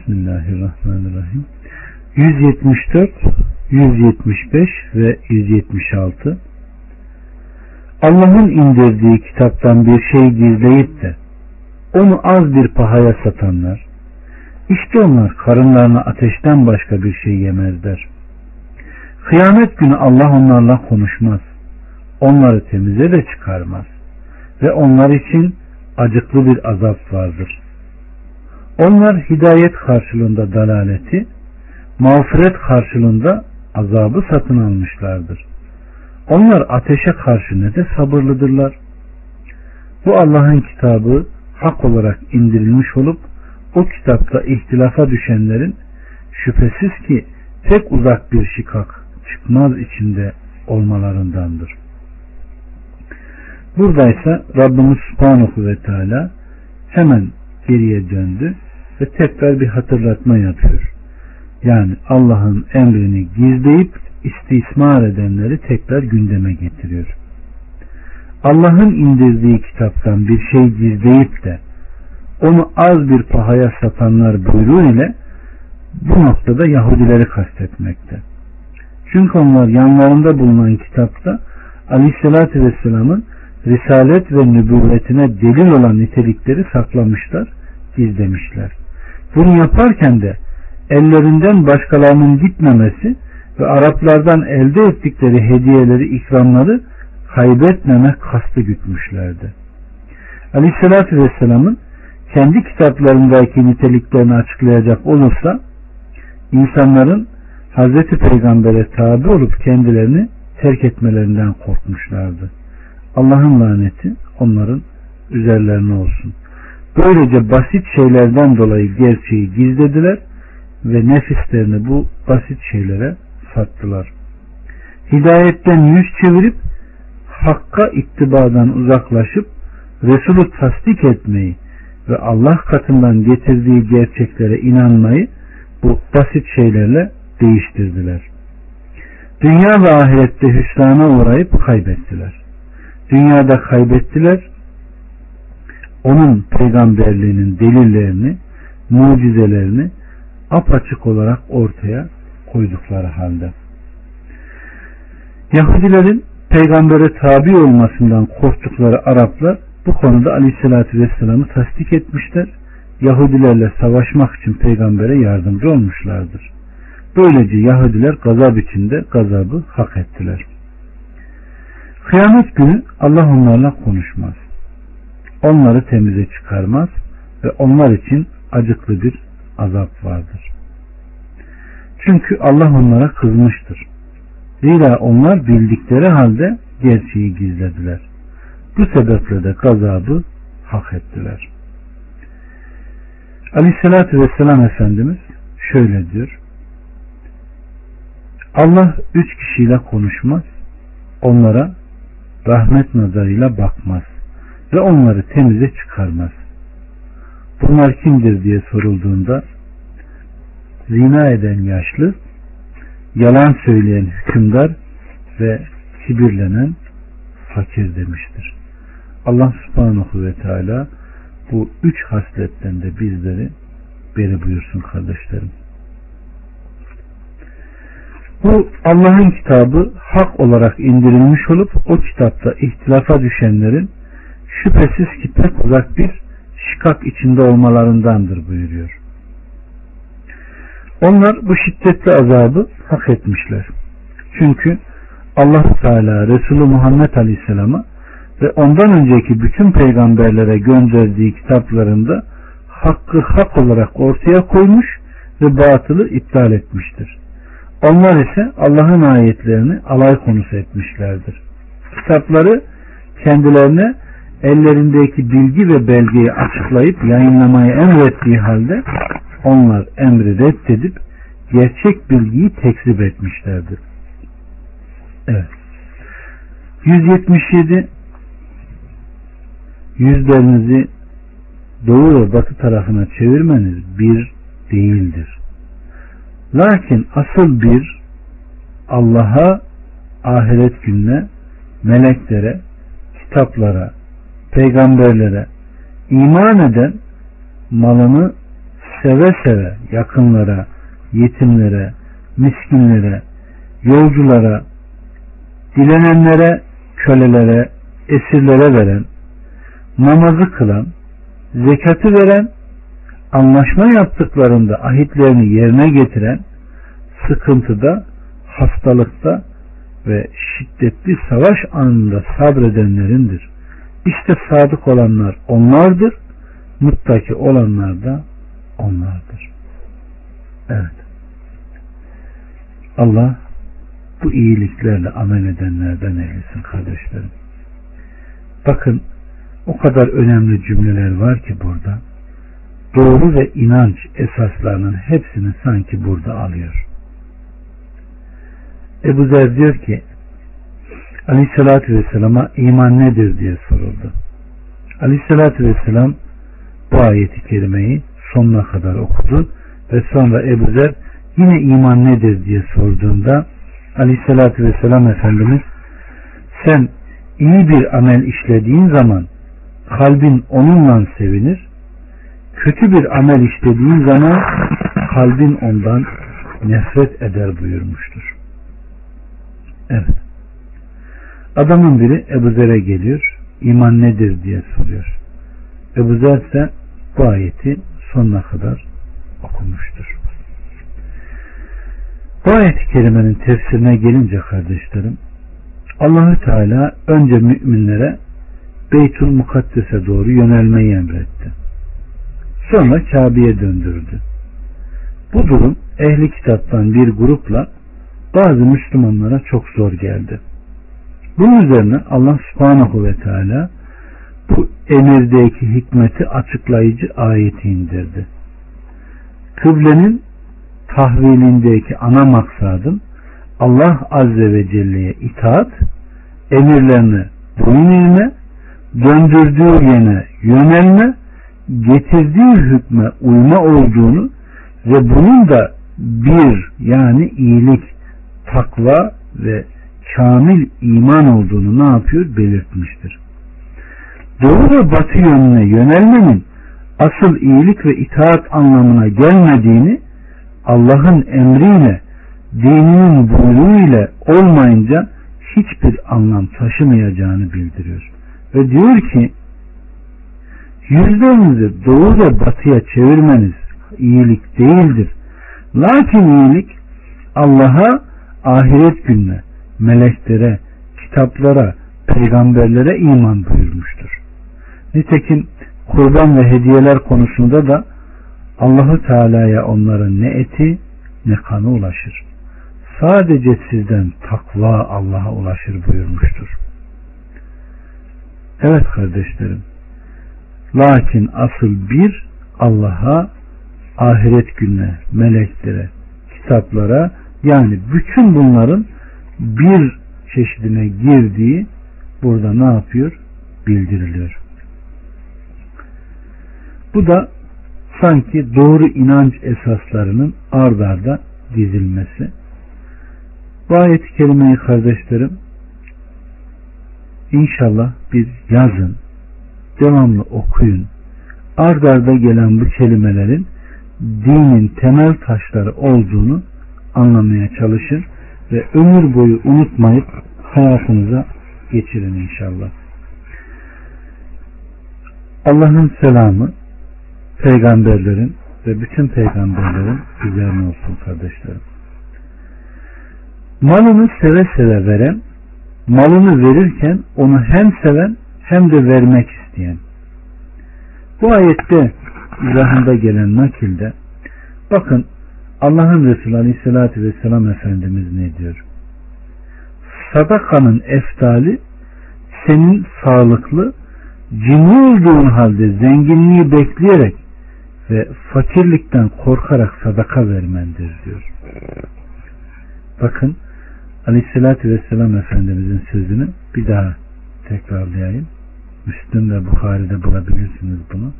Bismillahirrahmanirrahim. 174, 175 ve 176 Allah'ın indirdiği kitaptan bir şey gizleyip de onu az bir pahaya satanlar işte onlar karınlarına ateşten başka bir şey yemezler. Kıyamet günü Allah onlarla konuşmaz. Onları temize de çıkarmaz. Ve onlar için acıklı bir azap vardır. Onlar hidayet karşılığında dalaleti, mağfiret karşılığında azabı satın almışlardır. Onlar ateşe karşı ne de sabırlıdırlar. Bu Allah'ın kitabı hak olarak indirilmiş olup o kitapta ihtilafa düşenlerin şüphesiz ki pek uzak bir şikak çıkmaz içinde olmalarındandır. Buradaysa Rabbimiz Subhanahu ve Teala hemen geriye döndü ve tekrar bir hatırlatma yapıyor. Yani Allah'ın emrini gizleyip istismar edenleri tekrar gündeme getiriyor. Allah'ın indirdiği kitaptan bir şey gizleyip de onu az bir pahaya satanlar buyruğu ile bu noktada Yahudileri kastetmekte. Çünkü onlar yanlarında bulunan kitapta Aleyhisselatü Vesselam'ın risalet ve nübüvvetine delil olan nitelikleri saklamışlar, gizlemişler. Bunu yaparken de ellerinden başkalarının gitmemesi ve Araplardan elde ettikleri hediyeleri, ikramları kaybetmemek kastı gütmüşlerdi. Aleyhisselatü Vesselam'ın kendi kitaplarındaki niteliklerini açıklayacak olursa insanların Hazreti Peygamber'e tabi olup kendilerini terk etmelerinden korkmuşlardı. Allah'ın laneti onların üzerlerine olsun. Böylece basit şeylerden dolayı gerçeği gizlediler ve nefislerini bu basit şeylere sattılar. Hidayetten yüz çevirip hakka ittibadan uzaklaşıp Resulü tasdik etmeyi ve Allah katından getirdiği gerçeklere inanmayı bu basit şeylerle değiştirdiler. Dünya ve ahirette hüsrana uğrayıp kaybettiler. Dünyada kaybettiler. Onun peygamberliğinin delillerini, mucizelerini apaçık olarak ortaya koydukları halde. Yahudilerin peygambere tabi olmasından korktukları Araplar bu konuda Aleyhisselatü Vesselam'ı tasdik etmişler. Yahudilerle savaşmak için peygambere yardımcı olmuşlardır. Böylece Yahudiler gazap içinde gazabı hak ettiler. Kıyamet günü Allah onlarla konuşmaz. Onları temize çıkarmaz ve onlar için acıklı bir azap vardır. Çünkü Allah onlara kızmıştır. Zira onlar bildikleri halde gerçeği gizlediler. Bu sebeple de gazabı hak ettiler. Aleyhissalatü vesselam Efendimiz şöyle diyor. Allah üç kişiyle konuşmaz, onlara rahmet nazarıyla bakmaz ve onları temize çıkarmaz. Bunlar kimdir diye sorulduğunda zina eden yaşlı, yalan söyleyen hükümdar ve kibirlenen fakir demiştir. Allah subhanahu ve teala bu üç hasletten de bizleri beri buyursun kardeşlerim. Bu Allah'ın kitabı hak olarak indirilmiş olup o kitapta ihtilafa düşenlerin şüphesiz ki pek uzak bir şikak içinde olmalarındandır buyuruyor. Onlar bu şiddetli azabı hak etmişler. Çünkü Allah Teala Resulü Muhammed Aleyhisselam'a ve ondan önceki bütün peygamberlere gönderdiği kitaplarında hakkı hak olarak ortaya koymuş ve batılı iptal etmiştir. Onlar ise Allah'ın ayetlerini alay konusu etmişlerdir. Kitapları kendilerine ellerindeki bilgi ve belgeyi açıklayıp yayınlamayı emrettiği halde onlar emri reddedip gerçek bilgiyi tekzip etmişlerdir. Evet. 177 yüzlerinizi doğu ve batı tarafına çevirmeniz bir değildir. Lakin asıl bir Allah'a, ahiret gününe, meleklere, kitaplara, peygamberlere iman eden malını seve seve yakınlara, yetimlere, miskinlere, yolculara, dilenenlere, kölelere, esirlere veren, namazı kılan, zekatı veren, anlaşma yaptıklarında ahitlerini yerine getiren, sıkıntıda, hastalıkta ve şiddetli savaş anında sabredenlerindir. İşte sadık olanlar onlardır, muttaki olanlar da onlardır. Evet. Allah bu iyiliklerle amel edenlerden eylesin kardeşlerim. Bakın o kadar önemli cümleler var ki burada. Doğru ve inanç esaslarının hepsini sanki burada alıyor. Ebu Zer diyor ki Aleyhisselatü Vesselam'a iman nedir diye soruldu. Aleyhisselatü Vesselam bu ayeti kerimeyi sonuna kadar okudu ve sonra Ebu Zer yine iman nedir diye sorduğunda Aleyhisselatü Vesselam Efendimiz sen iyi bir amel işlediğin zaman kalbin onunla sevinir kötü bir amel işlediğin zaman kalbin ondan nefret eder buyurmuştur. Evet. Adamın biri Ebu Zer'e geliyor. İman nedir diye soruyor. Ebu Zer ise bu ayeti sonuna kadar okumuştur. Bu ayet-i kerimenin tefsirine gelince kardeşlerim Allahü Teala önce müminlere Beytül Mukaddes'e doğru yönelmeyi emretti. Sonra Kabe'ye döndürdü. Bu durum ehli kitaptan bir grupla bazı Müslümanlara çok zor geldi. Bunun üzerine Allah subhanahu ve teala bu emirdeki hikmeti açıklayıcı ayeti indirdi. Kıblenin tahvilindeki ana maksadım Allah Azze ve Celle'ye itaat, emirlerini boyun eğme, döndürdüğü yene yönelme, getirdiği hükme uyma olduğunu ve bunun da bir yani iyilik, takva ve kamil iman olduğunu ne yapıyor? Belirtmiştir. Doğu ve batı yönüne yönelmenin asıl iyilik ve itaat anlamına gelmediğini Allah'ın emriyle dininin buyruğu ile olmayınca hiçbir anlam taşımayacağını bildiriyor. Ve diyor ki yüzlerinizi doğu ve batıya çevirmeniz iyilik değildir. Lakin iyilik Allah'a ahiret gününe, meleklere, kitaplara, peygamberlere iman buyurmuştur. Nitekim kurban ve hediyeler konusunda da Allahu Teala'ya onların ne eti ne kanı ulaşır. Sadece sizden takva Allah'a ulaşır buyurmuştur. Evet kardeşlerim. Lakin asıl bir Allah'a, ahiret gününe, meleklere, kitaplara yani bütün bunların bir çeşidine girdiği burada ne yapıyor? Bildiriliyor. Bu da sanki doğru inanç esaslarının ard arda dizilmesi. Bu ayet-i kardeşlerim inşallah bir yazın, devamlı okuyun. Ard arda gelen bu kelimelerin dinin temel taşları olduğunu anlamaya çalışın ve ömür boyu unutmayıp hayatınıza geçirin inşallah. Allah'ın selamı peygamberlerin ve bütün peygamberlerin üzerine olsun kardeşlerim. Malını seve seve veren, malını verirken onu hem seven hem de vermek isteyen. Bu ayette izahında gelen nakilde bakın Allah'ın Resulü Aleyhisselatü Vesselam Efendimiz ne diyor? Sadakanın eftali senin sağlıklı, cimri olduğun halde zenginliği bekleyerek ve fakirlikten korkarak sadaka vermendir diyor. Bakın Aleyhisselatü Vesselam Efendimizin sözünü bir daha tekrarlayayım. Müslüm ve Bukhari'de bulabilirsiniz bunu.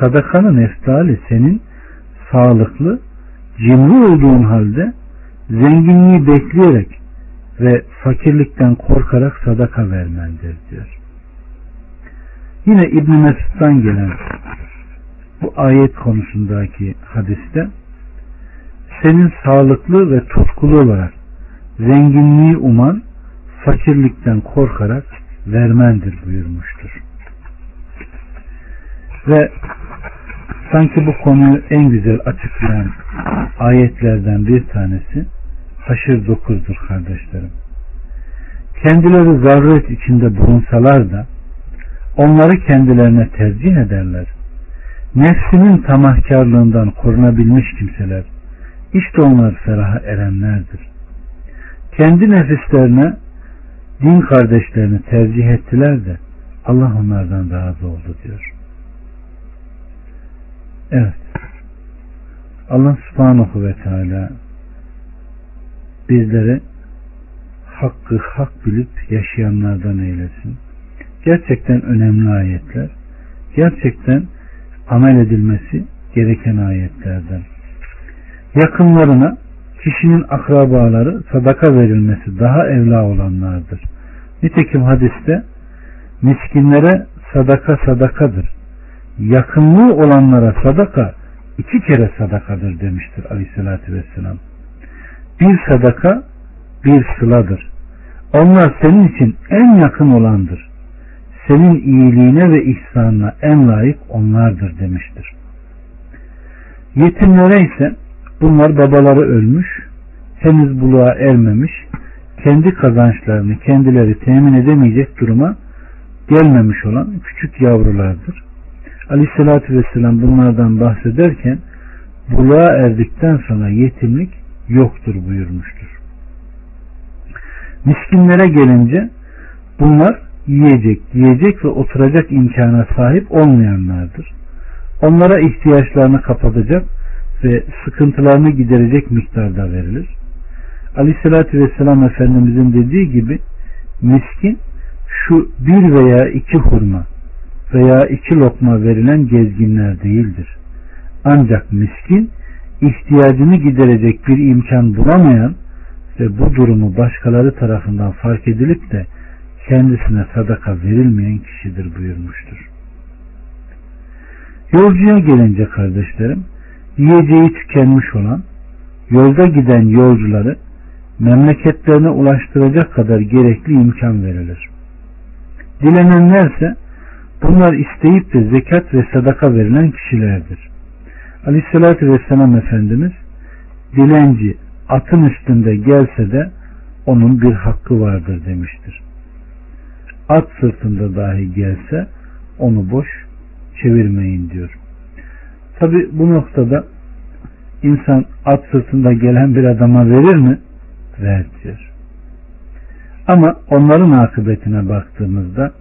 Sadakanın eftali senin sağlıklı, cimri olduğun halde zenginliği bekleyerek ve fakirlikten korkarak sadaka vermendir diyor. Yine İbn Mesud'dan gelen bu ayet konusundaki hadiste senin sağlıklı ve tutkulu olarak zenginliği uman fakirlikten korkarak vermendir buyurmuştur. Ve sanki bu konuyu en güzel açıklayan ayetlerden bir tanesi Haşr 9'dur kardeşlerim. Kendileri zaruret içinde bulunsalar da onları kendilerine tercih ederler. Nefsinin tamahkarlığından korunabilmiş kimseler işte onlar feraha erenlerdir. Kendi nefislerine din kardeşlerini tercih ettiler de Allah onlardan razı oldu diyor. Evet. Allah subhanahu ve teala bizleri hakkı hak bilip yaşayanlardan eylesin. Gerçekten önemli ayetler. Gerçekten amel edilmesi gereken ayetlerden. Yakınlarına kişinin akrabaları sadaka verilmesi daha evla olanlardır. Nitekim hadiste miskinlere sadaka sadakadır. Yakınlığı olanlara sadaka iki kere sadakadır demiştir aleyhissalatü vesselam. Bir sadaka bir sıladır. Onlar senin için en yakın olandır. Senin iyiliğine ve ihsanına en layık onlardır demiştir. Yetimlere ise bunlar babaları ölmüş, henüz buluğa ermemiş, kendi kazançlarını kendileri temin edemeyecek duruma gelmemiş olan küçük yavrulardır. Aleyhissalatü vesselam bunlardan bahsederken buluğa erdikten sonra yetimlik yoktur buyurmuştur. Miskinlere gelince bunlar yiyecek, yiyecek ve oturacak imkana sahip olmayanlardır. Onlara ihtiyaçlarını kapatacak ve sıkıntılarını giderecek miktarda verilir. Aleyhissalatü Vesselam Efendimizin dediği gibi miskin şu bir veya iki hurma veya iki lokma verilen gezginler değildir. Ancak miskin ihtiyacını giderecek bir imkan bulamayan ve bu durumu başkaları tarafından fark edilip de kendisine sadaka verilmeyen kişidir buyurmuştur. Yolcuya gelince kardeşlerim, yiyeceği tükenmiş olan, yolda giden yolcuları memleketlerine ulaştıracak kadar gerekli imkan verilir. Dilenenlerse bunlar isteyip de zekat ve sadaka verilen kişilerdir. Aleyhissalatü Vesselam Efendimiz dilenci atın üstünde gelse de onun bir hakkı vardır demiştir. At sırtında dahi gelse onu boş çevirmeyin diyor. Tabi bu noktada insan at sırtında gelen bir adama verir mi? Ver diyor. Ama onların akıbetine baktığımızda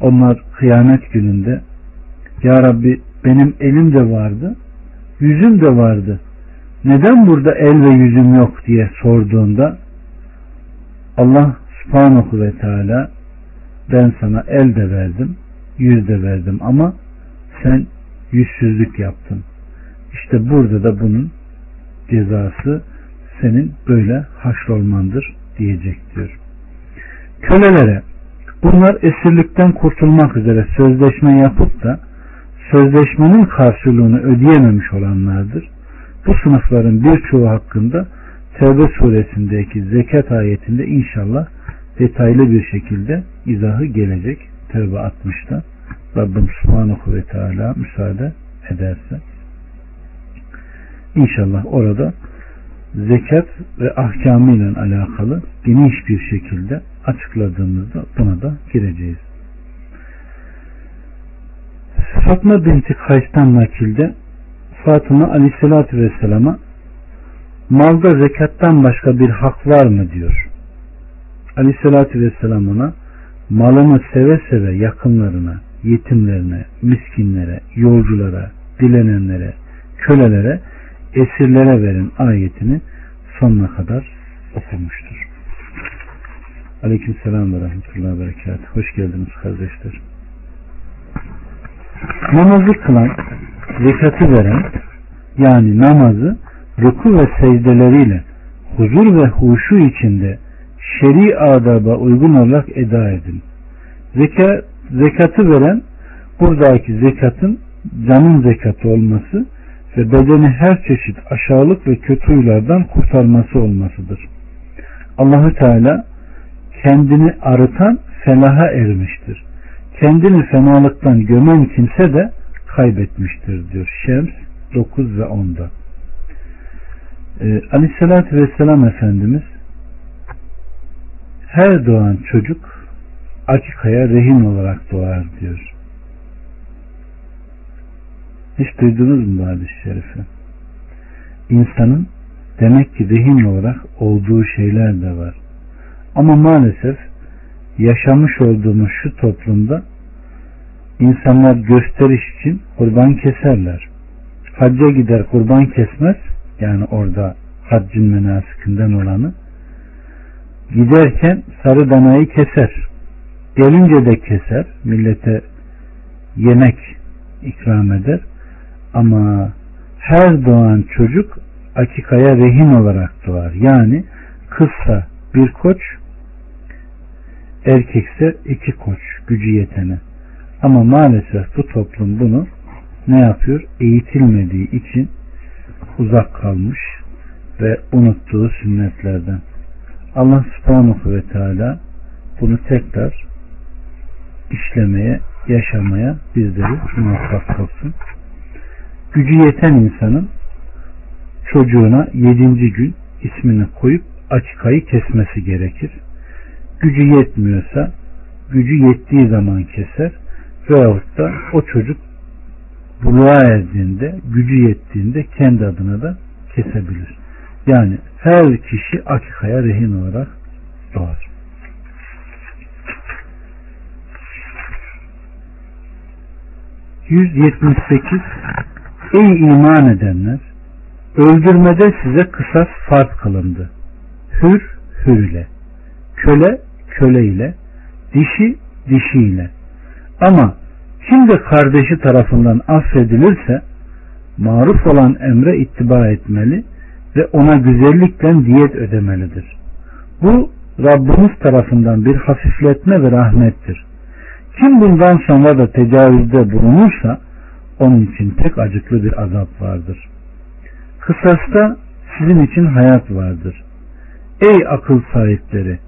onlar kıyamet gününde Ya Rabbi benim elim de vardı, yüzüm de vardı. Neden burada el ve yüzüm yok diye sorduğunda Allah subhanahu ve teala ben sana el de verdim, yüz de verdim ama sen yüzsüzlük yaptın. İşte burada da bunun cezası senin böyle haşrolmandır diyecek diyor. Kölelere bunlar esirlikten kurtulmak üzere sözleşme yapıp da sözleşmenin karşılığını ödeyememiş olanlardır. Bu sınıfların birçoğu hakkında Tevbe suresindeki zekat ayetinde inşallah detaylı bir şekilde izahı gelecek. Tevbe 60'ta. Rabbim Subhanahu ve Teala müsaade ederse. İnşallah orada zekat ve ahkamıyla alakalı geniş bir şekilde açıkladığımızda buna da gireceğiz. Fatma binti Kays'tan nakilde Fatıma aleyhissalatü vesselama malda zekattan başka bir hak var mı diyor. Aleyhissalatü vesselam ona malını seve seve yakınlarına, yetimlerine, miskinlere, yolculara, dilenenlere, kölelere, esirlere verin ayetini sonuna kadar okumuştur. Aleyküm selam ve rahmetullahi ve berekat. Hoş geldiniz kardeşler. Namazı kılan, zekatı veren, yani namazı ruku ve secdeleriyle huzur ve huşu içinde şer'i adaba uygun olarak eda edin. Zeka, zekatı veren buradaki zekatın canın zekatı olması ve bedeni her çeşit aşağılık ve kötü huylardan kurtarması olmasıdır. Allahü Teala kendini arıtan felaha ermiştir. Kendini fenalıktan gömen kimse de kaybetmiştir diyor. Şems 9 ve 10'da. Ee, Aleyhisselatü Vesselam Efendimiz her doğan çocuk akikaya rehin olarak doğar diyor. Hiç duydunuz mu bu hadis-i şerifi? İnsanın demek ki rehin olarak olduğu şeyler de var. Ama maalesef yaşamış olduğumuz şu toplumda insanlar gösteriş için kurban keserler. Hacca gider kurban kesmez. Yani orada haccın menasikinden olanı. Giderken sarı danayı keser. Gelince de keser. Millete yemek ikram eder. Ama her doğan çocuk akikaya rehin olarak doğar. Yani kızsa bir koç, erkekse iki koç gücü yetene. Ama maalesef bu toplum bunu ne yapıyor? Eğitilmediği için uzak kalmış ve unuttuğu sünnetlerden. Allah subhanahu ve teala bunu tekrar işlemeye, yaşamaya bizleri muvaffak kılsın. Gücü yeten insanın çocuğuna yedinci gün ismini koyup akikayı kesmesi gerekir. Gücü yetmiyorsa gücü yettiği zaman keser veyahut da o çocuk buluğa erdiğinde gücü yettiğinde kendi adına da kesebilir. Yani her kişi akikaya rehin olarak doğar. ...178... Ey iman edenler! Öldürmede size kısas farz kılındı. Hür, hür ile. Köle, köle ile. Dişi, dişi ile. Ama kim de kardeşi tarafından affedilirse maruf olan emre ittiba etmeli ve ona güzellikle diyet ödemelidir. Bu Rabbimiz tarafından bir hafifletme ve rahmettir. Kim bundan sonra da tecavüzde bulunursa onun için pek acıklı bir azap vardır. Kısasta sizin için hayat vardır. Ey akıl sahipleri!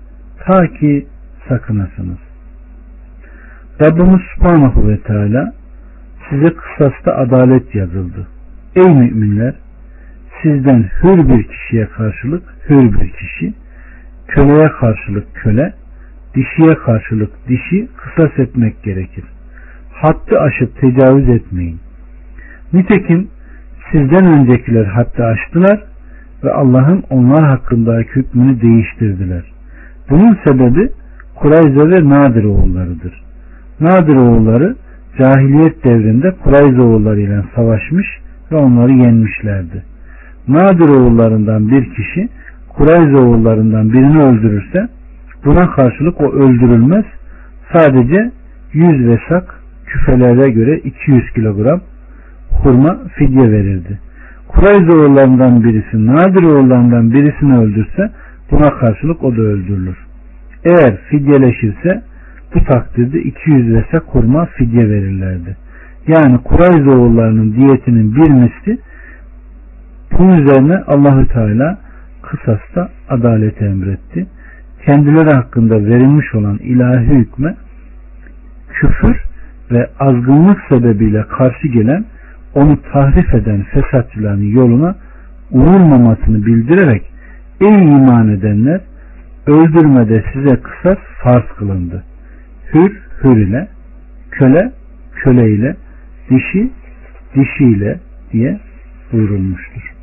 Ta ki sakınasınız. Rabbimiz Subhanahu ve Teala size kısasta adalet yazıldı. Ey müminler! Sizden hür bir kişiye karşılık hür bir kişi, köleye karşılık köle, dişiye karşılık dişi kısas etmek gerekir. Hattı aşıp tecavüz etmeyin. Nitekim sizden öncekiler hattı aştılar ve Allah'ın onlar hakkındaki hükmünü değiştirdiler. Bunun sebebi Kurayza ve Nadir oğullarıdır. Nadir oğulları cahiliyet devrinde Kurayza oğulları ile savaşmış ve onları yenmişlerdi. Nadir oğullarından bir kişi Kurayza oğullarından birini öldürürse buna karşılık o öldürülmez sadece 100 vesak küfelere göre 200 kilogram hurma fidye verirdi. Kurayza oğullarından birisi Nadir oğullarından birisini öldürse buna karşılık o da öldürülür. Eğer fidyeleşirse bu takdirde 200 vese kurma fidye verirlerdi. Yani Kurayza oğullarının diyetinin bir misli bunun üzerine Allahü Teala kısasta adalet emretti. Kendileri hakkında verilmiş olan ilahi hükme küfür ve azgınlık sebebiyle karşı gelen onu tahrif eden fesatçıların yoluna uğurmamasını bildirerek ey iman edenler öldürmede size kısas farz kılındı. Hür hür ile köle köle ile dişi dişi ile diye buyurulmuştur.